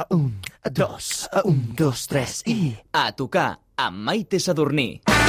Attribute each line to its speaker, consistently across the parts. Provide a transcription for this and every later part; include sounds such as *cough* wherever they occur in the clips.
Speaker 1: A un, a dos, a un, dos, tres i...
Speaker 2: A tocar amb Maite Sadurní.
Speaker 3: You're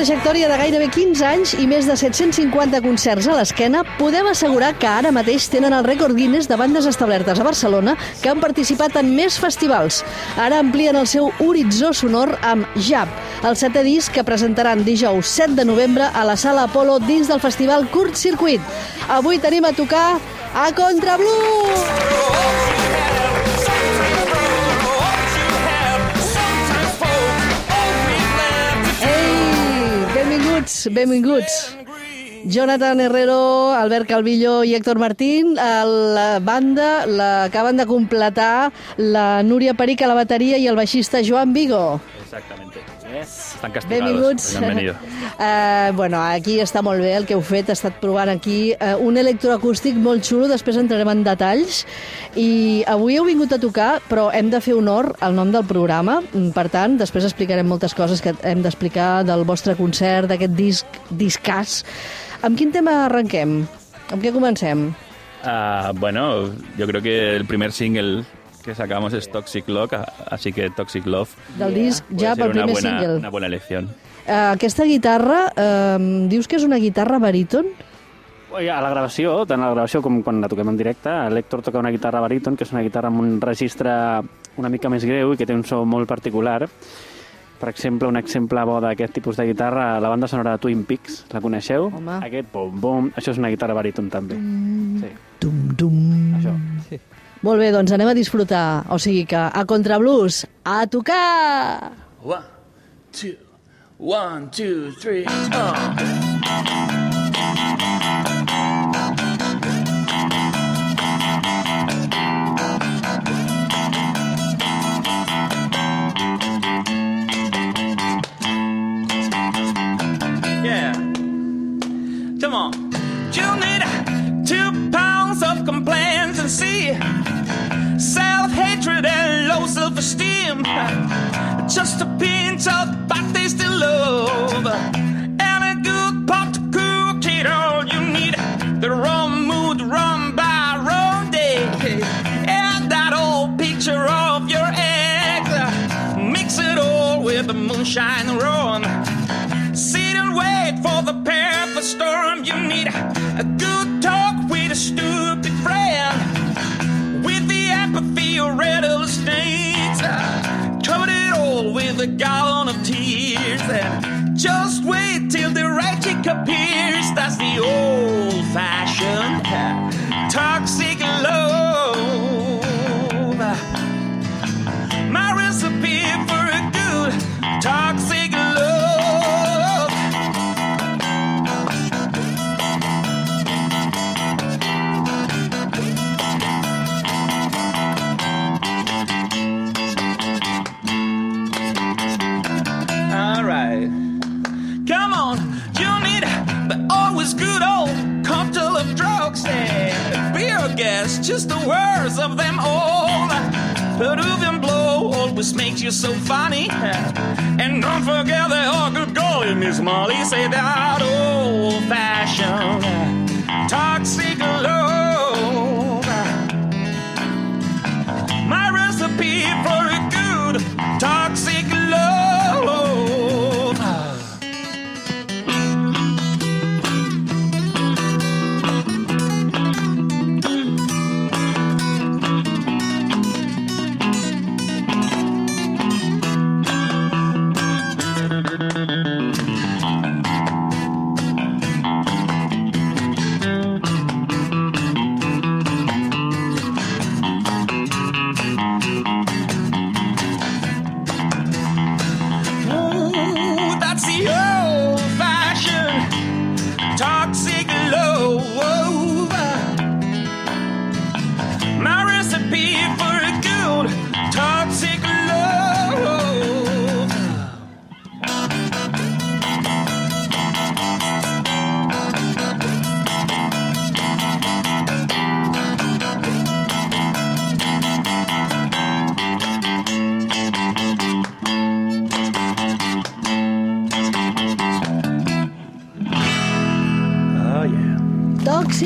Speaker 4: trajectòria de gairebé 15 anys i més de 750 concerts a l'esquena, podem assegurar que ara mateix tenen el rècord Guinness de bandes establertes a Barcelona que han participat en més festivals. Ara amplien el seu horitzó sonor amb Jab, el setè disc que presentaran dijous 7 de novembre a la Sala Apolo dins del festival Curt Circuit. Avui tenim a tocar a Contrablues! Ei, benvinguts, benvinguts. Jonathan Herrero, Albert Calvillo i Héctor Martín, a la banda l'acaben de completar la Núria Peric a la bateria i el baixista Joan Vigo.
Speaker 5: Exactamente. Están castigados.
Speaker 4: Benvinguts.
Speaker 5: Han venido.
Speaker 4: Uh, *laughs* bueno, aquí està molt bé el que heu fet, he estat provant aquí uh, un electroacústic molt xulo, després entrarem en detalls, i avui heu vingut a tocar, però hem de fer honor al nom del programa, Mm, per tant, després explicarem moltes coses que hem d'explicar del vostre concert, d'aquest disc, discàs. Amb quin tema arrenquem? Amb què comencem?
Speaker 5: Ah, bueno, yo creo que el primer single que sacamos es Toxic Love, así que Toxic Love
Speaker 4: Del disc ja pel
Speaker 5: una
Speaker 4: primer
Speaker 5: buena,
Speaker 4: single.
Speaker 5: una buena elección.
Speaker 4: Uh, aquesta guitarra, uh, dius que és una guitarra baríton?
Speaker 6: A la gravació, tant a la gravació com quan la toquem en directe, l'Héctor toca una guitarra baríton, que és una guitarra amb un registre una mica més greu i que té un so molt particular. Per exemple, un exemple bo d'aquest tipus de guitarra, la banda sonora de Twin Peaks, la coneixeu?
Speaker 4: Home.
Speaker 6: Aquest bom-bom, això és una guitarra baríton també. Sí,
Speaker 4: Dum, dum.
Speaker 6: això.
Speaker 4: Molt bé, doncs anem a disfrutar. O sigui que a Contrablues, a tocar!
Speaker 3: One, two, one, two, three, uh. Low self-esteem. Just a pinch of bad taste tasty love and a good pot to cook it all. You need the wrong mood, run by wrong day, and that old picture of your ex. Mix it all with the moonshine and rum. Sit and wait for the perfect storm. You need a good talk with a stupid friend. With the apathy or a gallon of tears. And just wait till the right appears. That's the old fashioned toxic worst of them all. Peruvian blow always makes you so funny. And don't forget the all good in Miss Molly. Say that old fashioned toxic love. My recipe for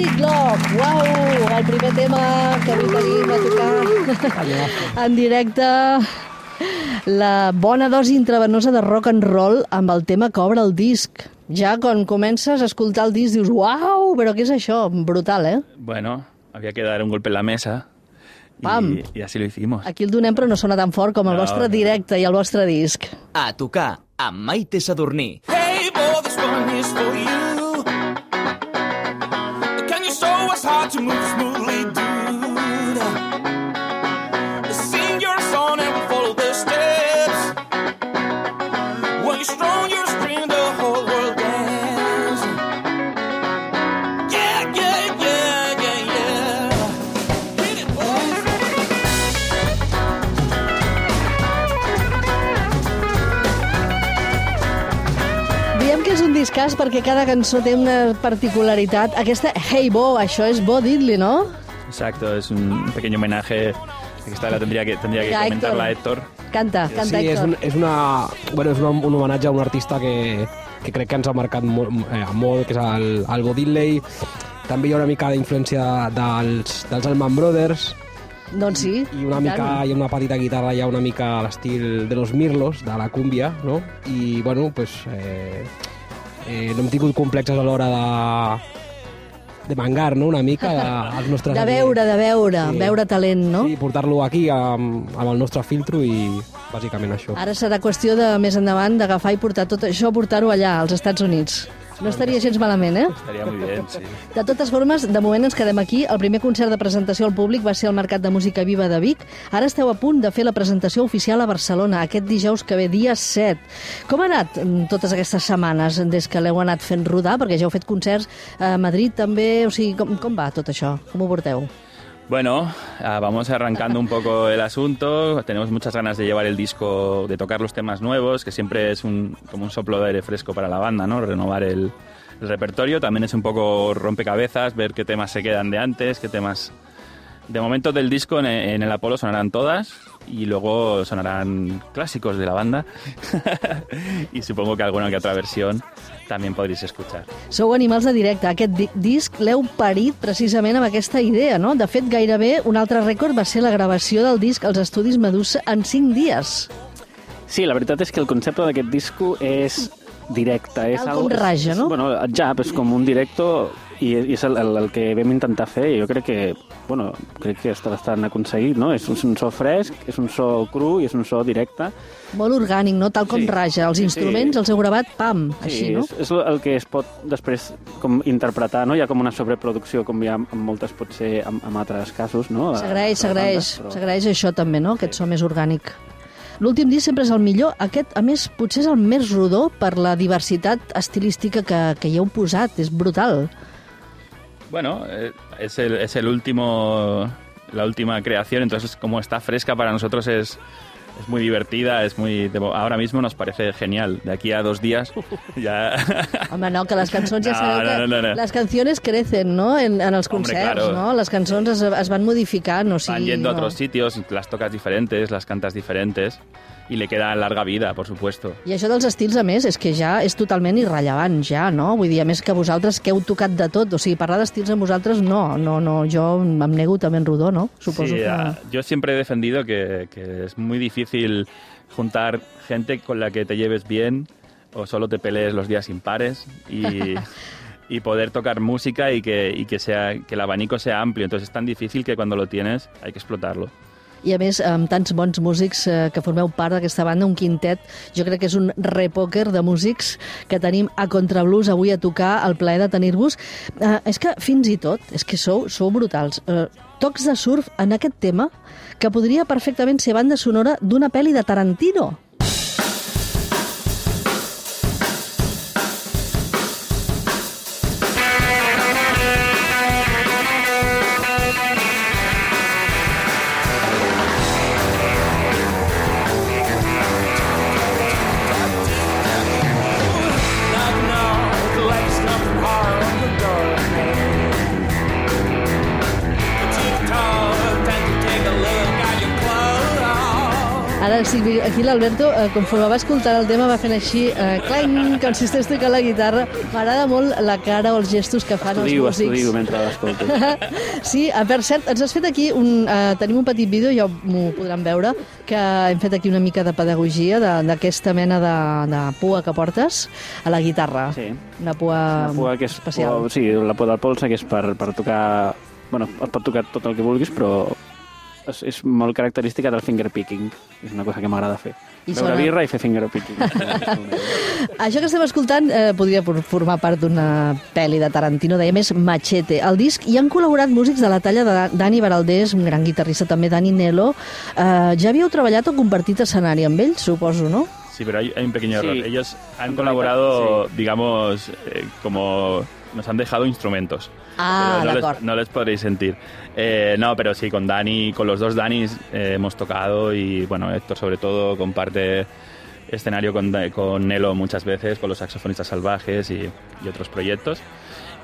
Speaker 4: Uau! El primer tema que avui tenim a tocar en directe. La bona dosi intravenosa de rock and roll amb el tema que obre el disc. Ja quan comences a escoltar el disc dius uau, però què és això? Brutal, eh?
Speaker 5: Bueno, había que dar un golpe en la mesa. y-
Speaker 4: Pam.
Speaker 5: Y, así lo hicimos.
Speaker 4: Aquí el donem però no sona tan fort com el
Speaker 5: No,
Speaker 4: vostre
Speaker 5: no.
Speaker 4: directe i el vostre disc.
Speaker 2: A tocar amb Maite Sadurní.
Speaker 3: Hey, boy, this one is for you. watch you move smoothly.
Speaker 4: És un discàs perquè cada cançó té una particularitat. Aquesta Hey Bo, això és Bo Diddley, no?
Speaker 5: Exacto, es un pequeño homenaje. Esta la tendría que, tendría que
Speaker 4: Venga,
Speaker 5: comentarla Héctor.
Speaker 4: Canta, canta,
Speaker 7: sí, és,
Speaker 4: Héctor.
Speaker 7: un, és, una, bueno, és una, un homenatge a un artista que, que crec que ens ha marcat molt, eh, molt que és el, el Bo Diddley. També hi ha una mica d'influència dels, dels Allman Brothers
Speaker 4: Doncs sí.
Speaker 7: i una
Speaker 4: i
Speaker 7: mica, ha una petita guitarra ja una mica a l'estil de los Mirlos, de la cúmbia, no? I, bueno, pues, eh, eh, no hem tingut complexes a l'hora de, de mangar, no?, una mica *laughs* a- als nostres...
Speaker 4: De veure, de veure,
Speaker 7: Sí.
Speaker 4: veure talent, no?
Speaker 7: Sí, portar-lo aquí amb, amb el nostre filtro i bàsicament això.
Speaker 4: Ara serà qüestió de més endavant d'agafar i portar tot això, portar-ho allà, als Estats Units. No estaria gens malament, eh?
Speaker 5: Estaría muy bien, sí.
Speaker 4: De totes formes, de moment ens quedem aquí. El primer concert de presentació al públic va ser al Mercat de Música Viva de Vic. Ara esteu a punt de fer la presentació oficial a Barcelona, aquest dijous que ve, dia 7. Com ha anat mm, totes aquestes setmanes des que l'heu anat fent rodar? Perquè ja heu fet concerts a Madrid també. O sigui, com, com va tot això? Com ho porteu?
Speaker 5: Bueno, ah, vamos arrancando un poco el asunto. Tenemos muchas ganas de llevar el disco, de tocar los temas nuevos, que siempre es un, como un soplo de aire fresco para la banda, ¿no? Renovar el, repertorio. También es un poco rompecabezas, ver qué temas se quedan de antes, qué temas... De momento del disco en, en el Apolo sonarán todas y luego sonarán clásicos de la banda *laughs* y supongo que alguna que otra versión también podréis escuchar.
Speaker 4: Sou animals de directe. Aquest di disc l'heu parit precisament amb aquesta idea, no? De fet, gairebé un altre rècord va ser la gravació del disc als estudis Medusa en 5 dies.
Speaker 6: Sí, la veritat és que el concepte d'aquest disco és directe. És
Speaker 4: Tal com
Speaker 6: algo-
Speaker 4: raja,
Speaker 6: és-
Speaker 4: no?
Speaker 6: Bueno, el jab és com un directo i, i és el, el, el que vam intentar fer i jo crec que, bueno, crec que està bastant aconseguit, no? És un, és un so fresc, és un so cru i és un so directe.
Speaker 4: Molt orgànic, no? Tal com
Speaker 6: Sí.
Speaker 4: raja. Els
Speaker 6: Sí,
Speaker 4: instruments
Speaker 6: sí.
Speaker 4: els heu gravat, pam, així, no?
Speaker 6: és, és el que es pot després com interpretar, no? Hi ha com una sobreproducció, com hi ha en moltes pot ser en, en altres casos, no?
Speaker 4: S'agraeix, s'agraeix.
Speaker 6: però-
Speaker 4: S'agraeix això també, no? Aquest so més orgànic. L'últim disc sempre és el millor. Aquest, a més, potser és el més rodó per la diversitat estilística que, que hi heu posat. És brutal.
Speaker 5: Bueno, eh, es el, es el último, la última creación, entonces como está fresca para nosotros es, es muy divertida, es muy, ahora mismo nos parece genial. De aquí a dos días *laughs* ya...
Speaker 4: Home, no, que les cançons ja
Speaker 5: No,
Speaker 4: sabeu
Speaker 5: no, no, no.
Speaker 4: les canciones crecen, no?, en, en els
Speaker 5: Hombre,
Speaker 4: concerts,
Speaker 5: claro.
Speaker 4: no? Les cançons es, es van modificant, o sigui...
Speaker 5: Van yendo a otros sitios, las tocas diferentes, las cantas diferentes y le queda larga vida, por supuesto.
Speaker 4: I això dels estils, a més, és que ja és totalment irrellevant, ja, no? Vull dir, a més que vosaltres que heu tocat de tot, o sigui, parlar d'estils amb vosaltres, no, no, no, jo em nego també en rodó, no? Suposo
Speaker 5: Sí,
Speaker 4: que...
Speaker 5: yo siempre he defendido que, que es muy difícil juntar gente con la que te lleves bien o solo te pelees los días impares y, *laughs* y poder tocar música y que, y que, sea, que el abanico sea amplio. Entonces es tan difícil que cuando lo tienes hay que explotarlo.
Speaker 4: I a més, amb tants bons músics eh, que formeu part d'aquesta banda, un quintet, jo crec que és un repòquer de músics que tenim a Contrablues avui a tocar, el plaer de tenir-vos. Eh, és que fins i tot, és que sou, sou brutals. Eh, tocs de surf en aquest tema que podria perfectament ser banda sonora d'una pel·li de Tarantino. l'Alberto, eh, conforme va escoltant el tema, va fent així, eh, clang, com si estigués tocant la guitarra. M'agrada molt la cara o els gestos que fan
Speaker 6: Estudio,
Speaker 4: els músics.
Speaker 6: estudio mentre l'escoltes. *laughs*
Speaker 4: Sí, eh, per cert, ens has fet aquí un... Eh, tenim un petit vídeo, ja m'ho podran veure, que hem fet aquí una mica de pedagogia de- d'aquesta mena de, de pua que portes a la guitarra.
Speaker 6: Sí.
Speaker 4: Una pua,
Speaker 6: La pua que és...
Speaker 4: especial.
Speaker 6: Pua, sí, la pua del polze, que és per, per tocar... Bueno, es pot tocar tot el que vulguis, però és, és molt característica del finger picking. És una cosa que m'agrada fer.
Speaker 4: I
Speaker 6: Beure
Speaker 4: sona-
Speaker 6: birra i fer finger picking. *laughs*
Speaker 4: Això que estem escoltant eh, podria for- formar part d'una pel·li de Tarantino, deia més Machete. Al disc hi han col·laborat músics de la talla de Dani Baraldés, un gran guitarrista també, Dani Nelo. Eh, ja havíeu treballat o compartit escenari amb ells, suposo, no?
Speaker 5: Sí, pero hay, hay un pequeño
Speaker 6: Sí.
Speaker 5: error. Ellos han colaborado,
Speaker 6: realidad,
Speaker 5: digamos, eh, como nos han dejado instrumentos.
Speaker 4: Ah,
Speaker 5: no, les, no les podréis sentir. Eh, no, pero sí, con Dani, con los dos Danis eh, hemos tocado y, bueno, Héctor sobre todo comparte escenario con, con Nelo muchas veces, con los saxofonistas salvajes y, y otros proyectos.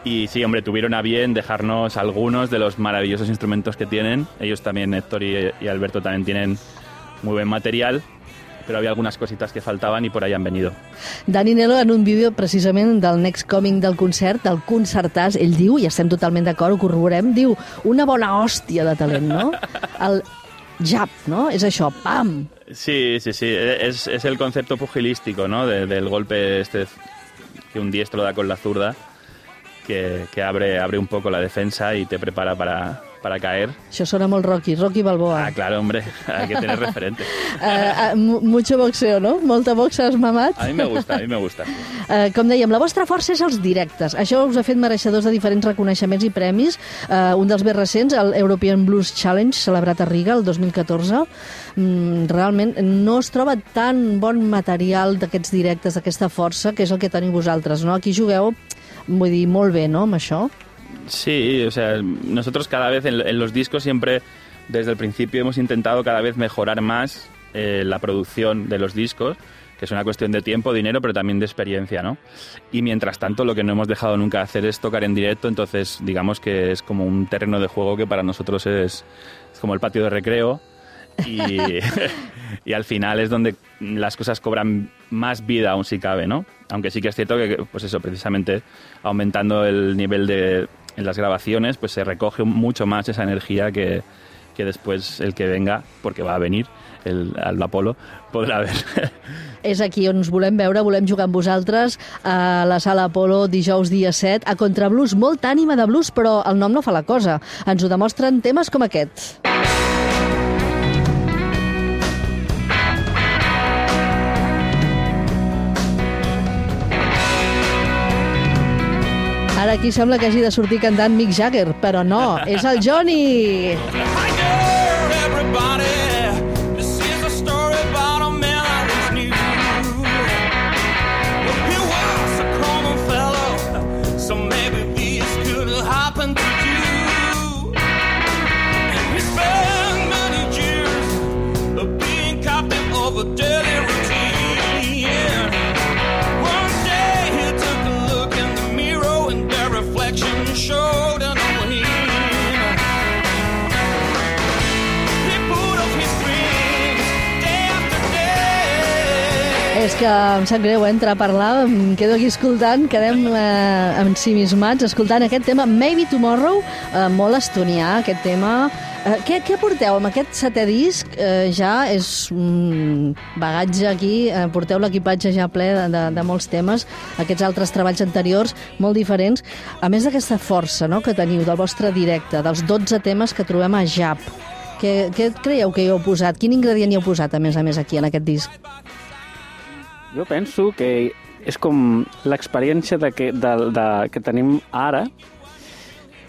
Speaker 5: Y sí, hombre, tuvieron a bien dejarnos algunos de los maravillosos instrumentos que tienen. Ellos también, Héctor y, y Alberto, también tienen muy buen material, pero había algunas cositas que faltaban y por ahí han venido.
Speaker 4: Dani Nelo, en un vídeo precisament del Next Coming del concert, del concertàs, ell diu, i estem totalment d'acord, ho corroborem, diu, una bona hòstia de talent, no? *laughs* El jab, no? És això, pam!
Speaker 5: Sí, sí, sí. Es, es el concepto pugilístico, ¿no? De- del golpe este que un diestro da con la zurda, que, que abre, abre un poco la defensa y te prepara para, para caer.
Speaker 4: Això sona molt Rocky, Rocky Balboa.
Speaker 5: Ah, claro, hombre, hay que tener referente. *laughs*
Speaker 4: Eh, mu- mucho boxeo, no? Molta boxa has mamat.
Speaker 5: A mí me gusta, a mí me gusta. *laughs*
Speaker 4: Eh, com dèiem, la vostra força és els directes. Això us ha fet mereixedors de diferents reconeixements i premis. Eh, un dels més recents, el European Blues Challenge, celebrat a Riga el 2014. Mm, realment no es troba tan bon material d'aquests directes, d'aquesta força, que és el que teniu vosaltres. No? Aquí jugueu, vull dir, molt bé, no?, amb això.
Speaker 5: Sí, o sea, nosotros cada vez en, en los discos siempre, desde el principio, hemos intentado cada vez mejorar más eh, la producción de los discos, que es una cuestión de tiempo, dinero, pero también de experiencia, ¿no? Y mientras tanto, lo que no hemos dejado nunca de hacer es tocar en directo, entonces digamos que es como un terreno de juego que para nosotros es, es como el patio de recreo. Y, *laughs* *laughs* y al final es donde las cosas cobran más vida aún si cabe, ¿no? Aunque sí que es cierto que, pues eso, precisamente aumentando el nivel de en las grabaciones, pues se recoge mucho más esa energía que, que después el que venga, porque va a venir, el, el Apolo, podrà ver. *laughs*
Speaker 4: És aquí on us volem veure, volem jugar amb vosaltres a la Sala Apolo dijous dia 7 a Contrablues, molta ànima de blues, però el nom no fa la cosa. Ens ho demostren temes com aquest. Ara aquí sembla que hagi de sortir cantant Mick Jagger, però no, és el Johnny! Que em sap greu eh, entrar a parlar, em quedo aquí escoltant, quedem eh, ensimismats escoltant aquest tema Maybe Tomorrow, eh, molt estonià aquest tema. Eh, què, què porteu amb aquest setè disc? Eh, ja és un bagatge aquí, eh, porteu l'equipatge ja ple de, de, de molts temes, aquests altres treballs anteriors molt diferents, a més d'aquesta força no, que teniu del vostre directe, dels 12 temes que trobem a JAP. Què, què creieu que hi heu posat? Quin ingredient hi heu posat, a més a més, aquí, en aquest disc?
Speaker 6: Jo penso que és com l'experiència de que, de, de, que tenim ara,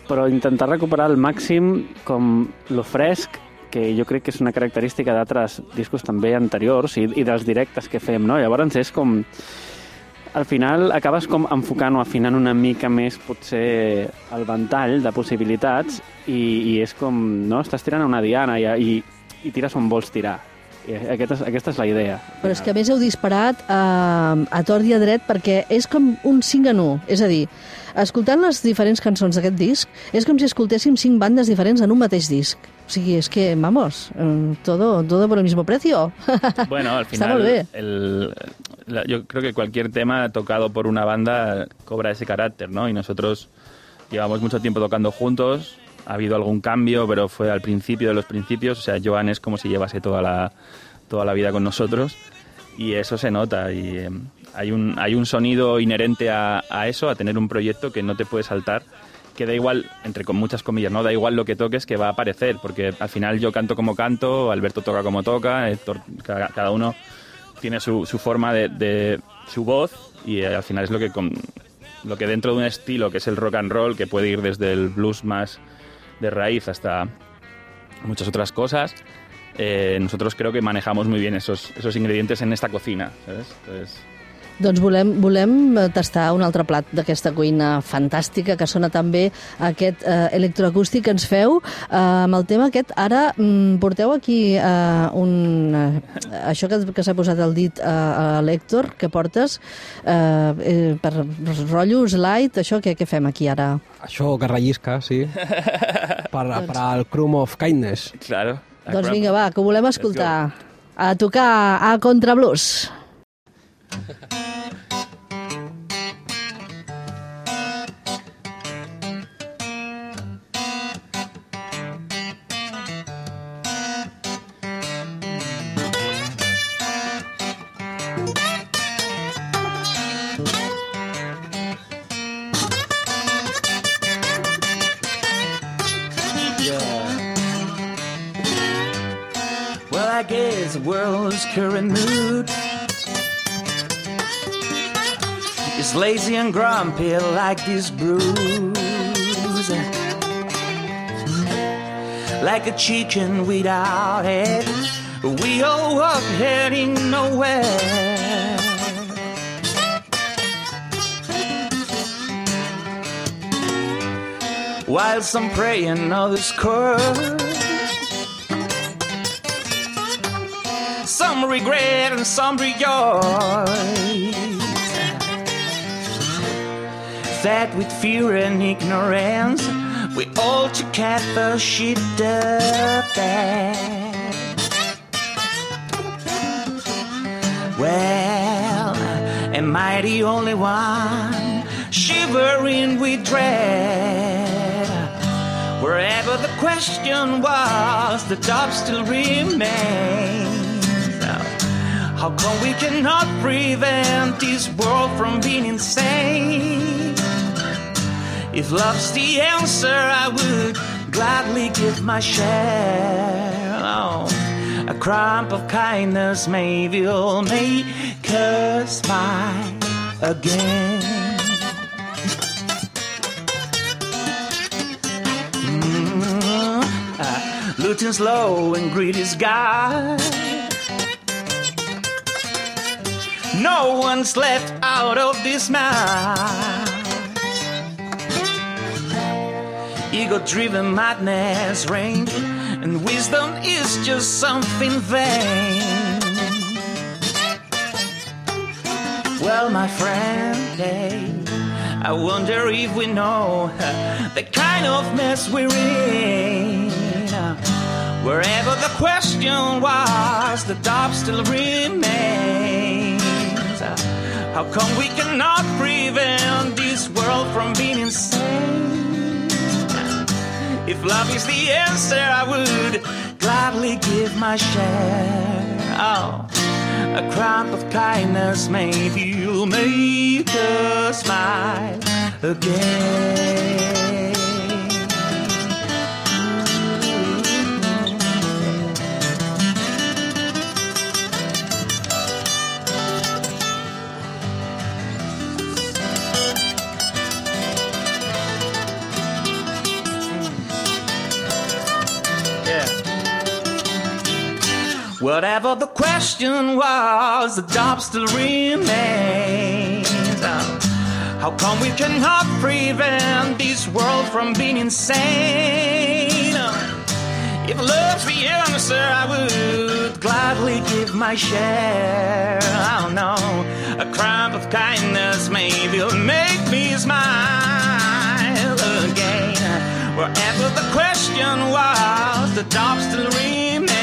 Speaker 6: però intentar recuperar al màxim com lo fresc, que jo crec que és una característica d'altres discos també anteriors i, i dels directes que fem, no? Llavors és com... Al final acabes com enfocant o afinant una mica més potser el ventall de possibilitats i, i és com, no? Estàs tirant una diana i, i, i tires on vols tirar. I aquesta, és, aquesta és la idea.
Speaker 4: Però és que a més heu disparat a, a tort i a dret perquè és com un 5 en 1. És a dir, escoltant les diferents cançons d'aquest disc, és com si escoltéssim cinc bandes diferents en un mateix disc. O sigui, és que, vamos, eh, todo, todo por el mismo precio. *laughs*
Speaker 5: Bueno, al
Speaker 4: Està molt
Speaker 5: final,
Speaker 4: bé.
Speaker 5: el- la- yo creo que cualquier tema tocado por una banda cobra ese carácter, ¿no? Y nosotros llevamos mucho tiempo tocando juntos, ha habido algún cambio, pero fue al principio de los principios, o sea, Joan es como si llevase toda la, toda la vida con nosotros. Y eso se nota. Y eh, hay, un, hay un sonido inherente a, a eso, a tener un proyecto que no te puede saltar que da igual, entre con muchas comillas, no da igual lo que toques que va a aparecer, porque al final yo canto como canto, Alberto toca como toca, Héctor, cada, cada uno tiene su, su forma de, de- su voz y eh, al final es lo que con- lo que dentro de un estilo que es el rock and roll que puede ir desde el blues más de raíz hasta muchas otras cosas eh, nosotros creo que manejamos muy bien esos, esos ingredientes en esta cocina ¿sabes?
Speaker 4: Doncs volem, volem eh, tastar un altre plat d'aquesta cuina fantàstica que sona també aquest eh, electroacústic que ens feu. Eh, amb el tema aquest, ara mm, porteu aquí eh, un... Eh, això que, que s'ha posat al dit eh, a l'Hèctor, que portes eh, eh, per rotllos light, això què, què fem aquí ara?
Speaker 7: Això que rellisca, sí. *laughs* per, per al Crum of Kindness.
Speaker 5: claro
Speaker 4: Doncs vinga, va, que ho volem escoltar. A tocar a Contrablues.
Speaker 3: Well, *laughs* lazy and grumpy like this bruise. Like a chicken without head, we all walk heading nowhere. While some pray and others curse. Some regret and some rejoice. Fed with fear and ignorance, we all together shit the bed. Well, am I the only one shivering with dread? Wherever the question was, the doubt still remains. How come we cannot prevent this world from being insane? If love's the answer, I would gladly give my share. Oh, a crumb of kindness maybe will make us smile again. Mm, ah, Looting slow and greedy's God. No one's left out of this mess. Ego driven madness range, and wisdom is just something vain. Well, my friend, hey, I wonder if we know the kind of mess we're in. Wherever the question was, the doubt still remains. How come we cannot prevent this world from being insane? If love is the answer, I would gladly give my share. Oh, a crop of kindness maybe you'll make us smile again. The question was, the job still remains. How come we cannot prevent this world from being insane? If love's the answer, I would gladly give my share. Oh no, a crop of kindness maybe will make me smile again. Wherever the question was, the doubt still remains.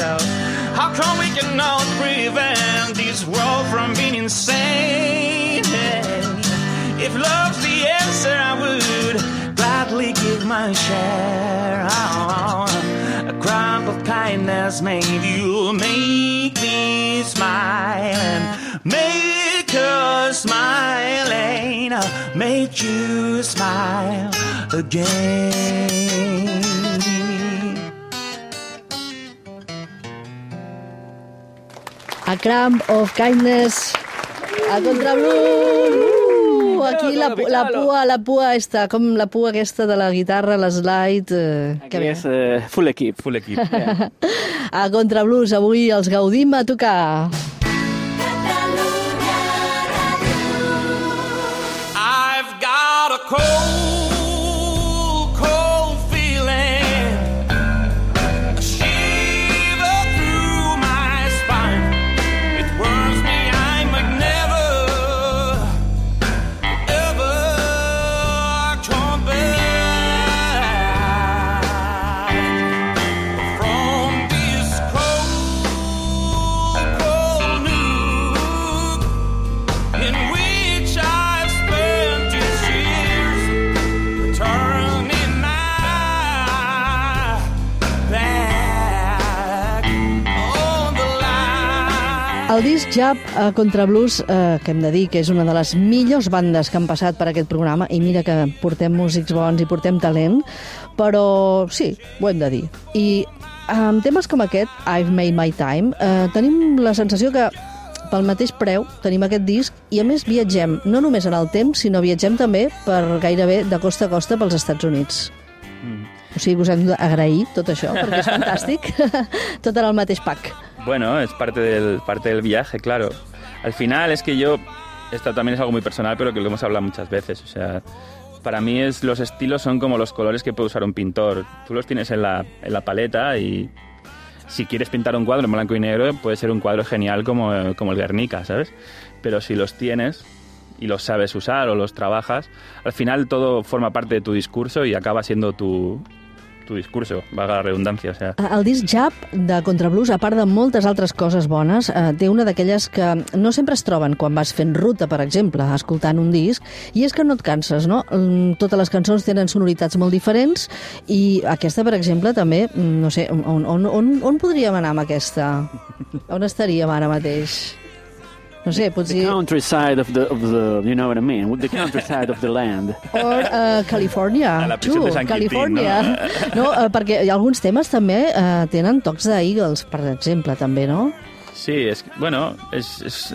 Speaker 3: Oh, how come we cannot prevent this world from being insane? If love's the answer, I would gladly give my share. Oh, a crop of kindness, maybe you'll make me smile and make us smiling, make you smile again.
Speaker 4: A Cramp of Kindness, a Contrablues. Uh, aquí la, la pua, la pua està, com la pua aquesta de la guitarra, l'slide... Eh,
Speaker 6: Aquí és eh, full equip.
Speaker 5: Full equip. *laughs*
Speaker 4: A Contrablues, avui els gaudim a tocar. El disc Jab a Contrablues, eh, que hem de dir que és una de les millors bandes que han passat per aquest programa, i mira que portem músics bons i portem talent, però sí, ho hem de dir. I amb temes com aquest, I've Made My Time, eh, tenim la sensació que pel mateix preu tenim aquest disc i a més viatgem no només en el temps, sinó viatgem també per gairebé de costa a costa pels Estats Units. O sigui, us hem d'agrair tot això, perquè és fantàstic. *laughs* tot en el mateix pack.
Speaker 5: Bueno, es parte del, parte del viaje, claro. Al final es que yo, esto también es algo muy personal, pero que lo hemos hablado muchas veces. O sea, para mí es, los estilos son como los colores que puede usar un pintor. Tú los tienes en la, en la paleta y si quieres pintar un cuadro en blanco y negro, puede ser un cuadro genial como, como el Guernica, ¿sabes? Pero si los tienes y los sabes usar o los trabajas, al final todo forma parte de tu discurso y acaba siendo tu, tu discurso, valga la redundancia. O sea,
Speaker 4: El disc Jab de Contrablues, a part de moltes altres coses bones, eh, té una d'aquelles que no sempre es troben quan vas fent ruta, per exemple, escoltant un disc, i és que no et canses, no? Mm, Totes les cançons tenen sonoritats molt diferents i aquesta, per exemple, també, mm, no sé, on, on, on, on podríem anar amb aquesta? On estaríem ara mateix? No sé,
Speaker 6: The
Speaker 4: potser...
Speaker 6: countryside of the, of the, you know what I mean? The countryside of the land. *laughs*
Speaker 4: Or uh, California.
Speaker 5: A la prisión de San Quintín,
Speaker 4: California. No? *laughs* no uh, perquè alguns temes també uh, tenen tocs d'Eagles, per exemple, també, no?
Speaker 5: Sí, que- bueno, es, es-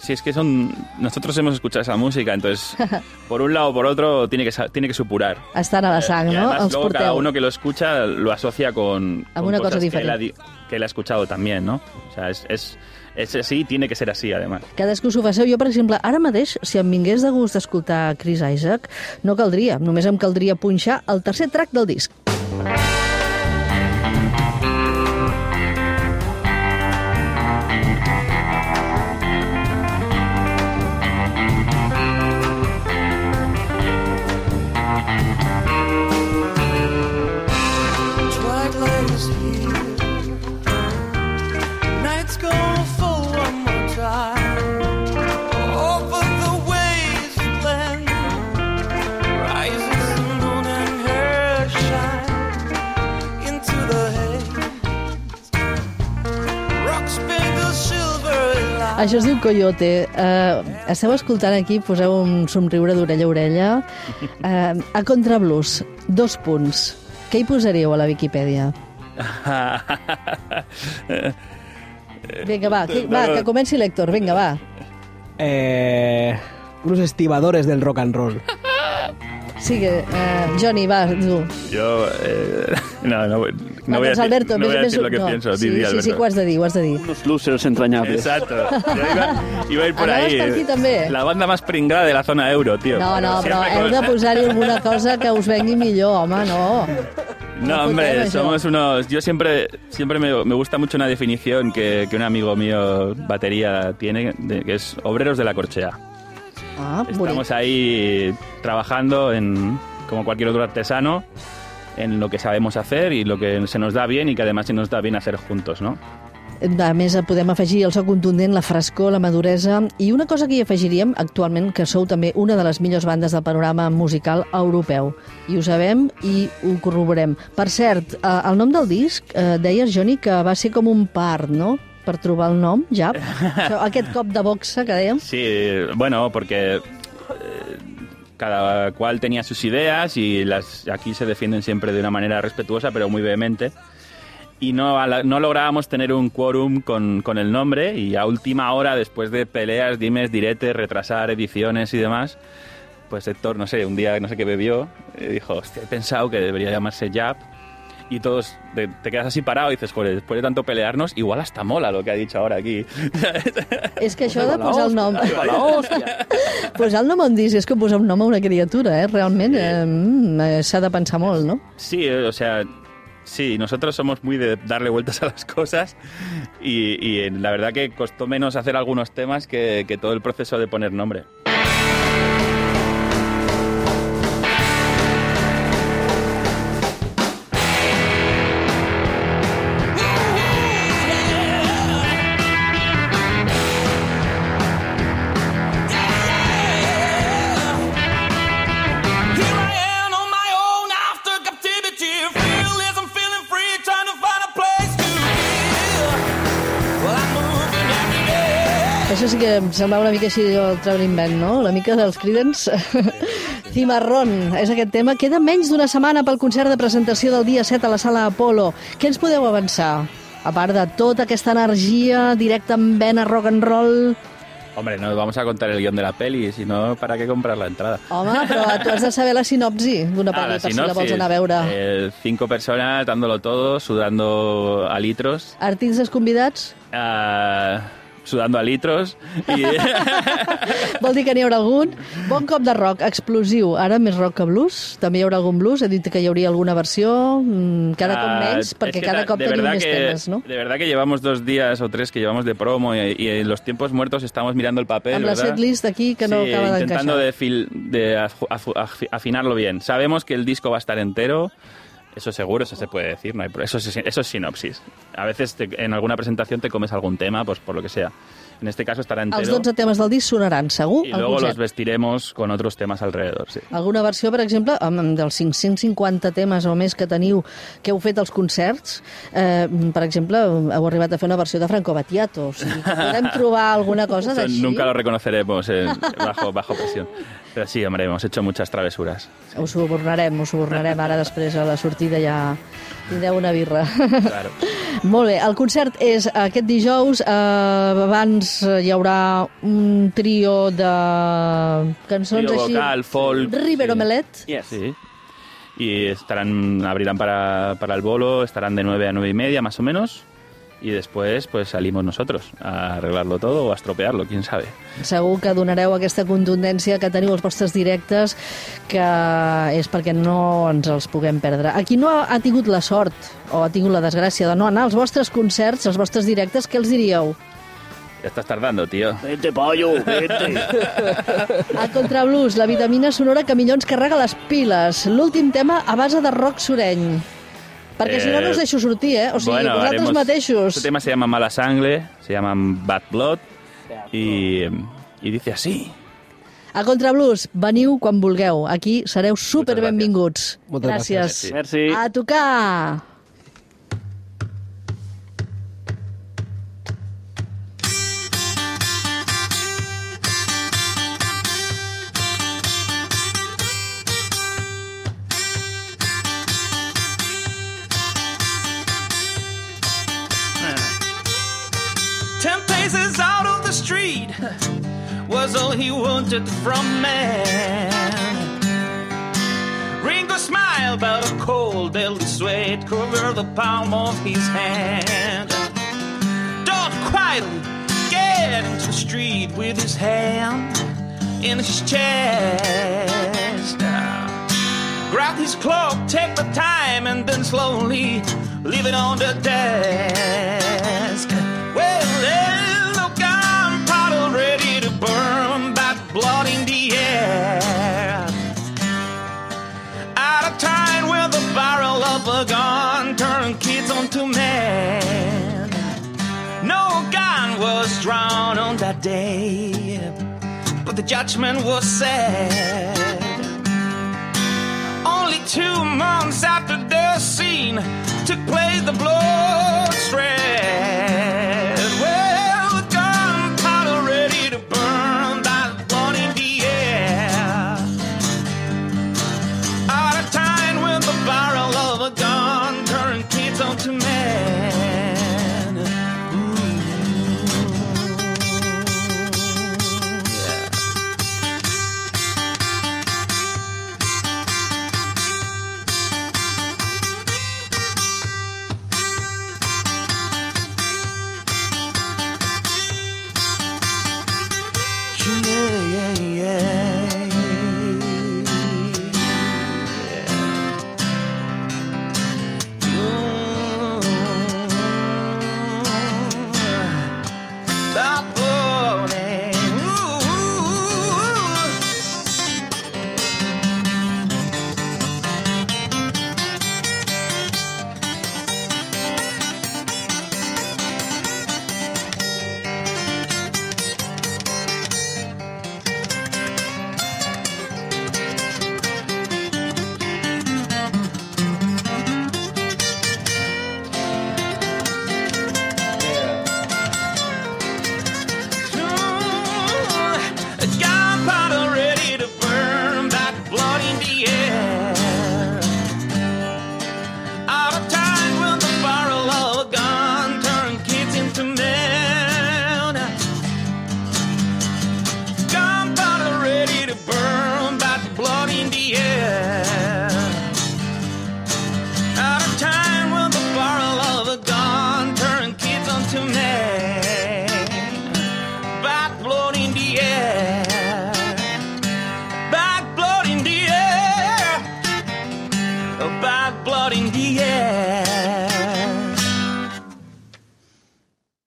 Speaker 5: si es que son nosotros hemos escuchado esa música, entonces *laughs* por un lado o por otro tiene que tiene que supurar.
Speaker 4: Estan a la sang,
Speaker 5: Y
Speaker 4: no?
Speaker 5: además
Speaker 4: Els
Speaker 5: luego cada
Speaker 4: porteu.
Speaker 5: uno que lo escucha lo asocia con,
Speaker 4: Amb
Speaker 5: con
Speaker 4: una cosa
Speaker 5: cosas que él, ha,
Speaker 4: diferente.
Speaker 5: di- que él ha escuchado también, ¿no? O sea, es, es, es así, tiene que ser así además.
Speaker 4: Cadascú s'ho faceu. Jo, per exemple, ara mateix, si em vingués de gust d'escoltar Chris Isaac, no caldria. Només em caldria punxar el tercer track del disc. Això es diu Coyote. Uh, esteu escoltant aquí, poseu un somriure d'orella a orella. Uh, a Contrablues, dos punts. Què hi posaríeu a la Viquipèdia? *laughs* Vinga, va, que, va, que comenci l'Héctor, vinga, va.
Speaker 7: Eh, unos estibadores del rock and roll.
Speaker 4: Sigue, uh, Johnny, va, tu.
Speaker 5: Yo eh, *laughs* no, no, no voy a decir,
Speaker 4: Alberto,
Speaker 5: no voy a decir lo que
Speaker 4: no.
Speaker 5: pienso.
Speaker 4: Sí, sí, sí, ho has de dir, ho has de dir.
Speaker 6: Unos losers entrañables.
Speaker 5: Exacto. Yo iba, iba a ir por
Speaker 4: Anaves
Speaker 5: ahí.
Speaker 4: per aquí també?
Speaker 5: La banda más pringada de la zona euro, tío.
Speaker 4: No, no, però
Speaker 5: Siempre
Speaker 4: heu de posar-hi alguna cosa que us vengui millor, home, no.
Speaker 5: No, hombre, somos unos... Yo siempre, siempre me, me gusta mucho una definición que, que un amigo mío, batería, tiene, de- que es obreros de la corchea.
Speaker 4: Ah, bonic.
Speaker 5: Estamos ahí trabajando en, como cualquier otro artesano en lo que sabemos hacer y lo que se nos da bien y que además se nos da bien hacer juntos, ¿no?
Speaker 4: A més, podem afegir el so contundent, la frescor, la maduresa i una cosa que hi afegiríem actualment, que sou també una de les millors bandes del panorama musical europeu. I ho sabem i ho corroborem. Per cert, eh, el nom del disc, eh, deies, Joni, que va ser com un part, no?, per trobar el nom, ja. *laughs* Aquest cop de boxa que dèiem.
Speaker 5: Sí, bueno, porque eh, cada cual tenía sus ideas y las aquí se defienden siempre de una manera respetuosa pero muy vehemente. Y no, no lográbamos tener un quórum con, con el nombre y a última hora, después de peleas, dimes, diretes, retrasar ediciones y demás, pues Héctor, no sé, un día no sé qué bebió, eh, dijo, hostia, he pensado que debería llamarse Jab. Y todos te, te quedas así parado y dices, joder, después de tanto pelearnos, igual hasta mola lo que ha dicho ahora aquí. *laughs*
Speaker 4: És que això de posar el nom... *laughs* Posar el nom a un disc és com posar un nom a una criatura, eh? Realment eh, mm, eh, s'ha de pensar molt, no?
Speaker 5: Sí, eh, o sea, sí, nosotros somos muy de darle vueltas a las cosas y, y, la verdad que costó menos hacer algunos temas que, que todo el proceso de poner nombre.
Speaker 4: Em semblava una mica així el Traveling Band, no? Una mica dels Creedence. *laughs* Cimarrón, és aquest tema. Queda menys d'una setmana pel concert de presentació del dia 7 a la sala Apolo. Què ens podeu avançar? A part de tota aquesta energia directa en vena rock and roll...
Speaker 5: Hombre, no vamos a contar el guión de la peli, si no, ¿para qué comprar la entrada?
Speaker 4: Home, però tu has de saber la sinopsi d'una
Speaker 5: Ah,
Speaker 4: pel·li
Speaker 5: la
Speaker 4: per si la vols anar a veure.
Speaker 5: eh, cinco personas dándolo todo, sudando a litros,
Speaker 4: Artistes convidats?
Speaker 5: ah, sudando a litros y... *laughs*
Speaker 4: Vol dir que n'hi haurà algun? Bon cop de rock, explosiu. Ara més rock que blues? També hi haurà algun blues? He dit que hi hauria alguna versió, mm, cada cop
Speaker 5: Ah,
Speaker 4: menys, perquè
Speaker 5: es que
Speaker 4: cada cop tenim més
Speaker 5: que,
Speaker 4: temes, no?
Speaker 5: De verdad que llevamos dos días o tres que llevamos de promo y, y en los tiempos muertos estamos mirando el papel,
Speaker 4: Amb la
Speaker 5: ¿verdad?
Speaker 4: setlist aquí que no
Speaker 5: Sí,
Speaker 4: acaba
Speaker 5: intentando
Speaker 4: d'encaixar.
Speaker 5: de, fil- de afu- afu- afi- afinarlo bien. Sabemos que el disco va a estar entero, eso seguro, eso se puede decir, no hay eso, es, eso es sinopsis. A veces te- en alguna presentación te comes algún tema, pues por lo que sea. En este caso estará entero.
Speaker 4: Els 12 temes del disc sonaran, segur,
Speaker 5: y
Speaker 4: al
Speaker 5: luego los vestiremos con otros temas alrededor, sí.
Speaker 4: Alguna versió, per exemple, amb dels 550 temes o més que teniu, que heu fet als concerts, eh, per exemple, heu arribat a fer una versió de Franco Battiato. O sigui, podem trobar alguna cosa d'així?
Speaker 5: nunca lo reconoceremos eh, bajo, bajo presión. Pero sí, hombre, hemos hecho muchas travesuras.
Speaker 4: Ho subornarem, ho subornarem. Ara, després, a la sortida ja tindreu una birra.
Speaker 5: Claro. *laughs*
Speaker 4: Molt bé, el concert és aquest dijous. Eh, abans hi haurà un trio de cançons
Speaker 5: Trio
Speaker 4: així...
Speaker 5: vocal, folk,
Speaker 4: River
Speaker 5: sí.
Speaker 4: Omelet.
Speaker 6: Yes.
Speaker 5: Sí. Y estarán, abrirán para, para el bolo, estarán de 9 a 9 y media más o menos. Y después pues salimos nosotros a arreglarlo todo o a estropearlo, quién sabe.
Speaker 4: Segur que donareu aquesta contundència que teniu als vostres directes, que és perquè no ens els puguem perdre. Aquí no ha, ha tingut la sort o ha tingut la desgràcia de no anar als vostres concerts, als vostres directes, què els diríeu?
Speaker 5: Ya estás tardando, tío.
Speaker 6: Vete, pollo, vete.
Speaker 4: A Contrablues, la vitamina sonora que millor ens carrega les piles. L'últim tema a base de rock sureny. Perquè si no, no us deixo sortir, eh? O sigui,
Speaker 5: bueno,
Speaker 4: vosaltres
Speaker 5: haremos-
Speaker 4: mateixos.
Speaker 5: Este tema se llama Mala Sangre, se llama Bad Blood y, y dice así.
Speaker 4: A Contrablues, veniu quan vulgueu. Aquí sereu super benvinguts.
Speaker 7: Moltes
Speaker 4: gràcies.
Speaker 5: gràcies.
Speaker 6: Merci.
Speaker 4: A tocar!
Speaker 3: Ten paces out of the street was all he wanted from man. Ringo smiled, but a cold, deadly sweat covered the palm of his hand. Dodd quietly get into the street with his hand in his chest. Grab his clock, take the time, and then slowly leave it on the desk. A gun turned kids onto men. No gun was drawn on that day, but the judgment was said. Only two months after the scene took place, the blood spread.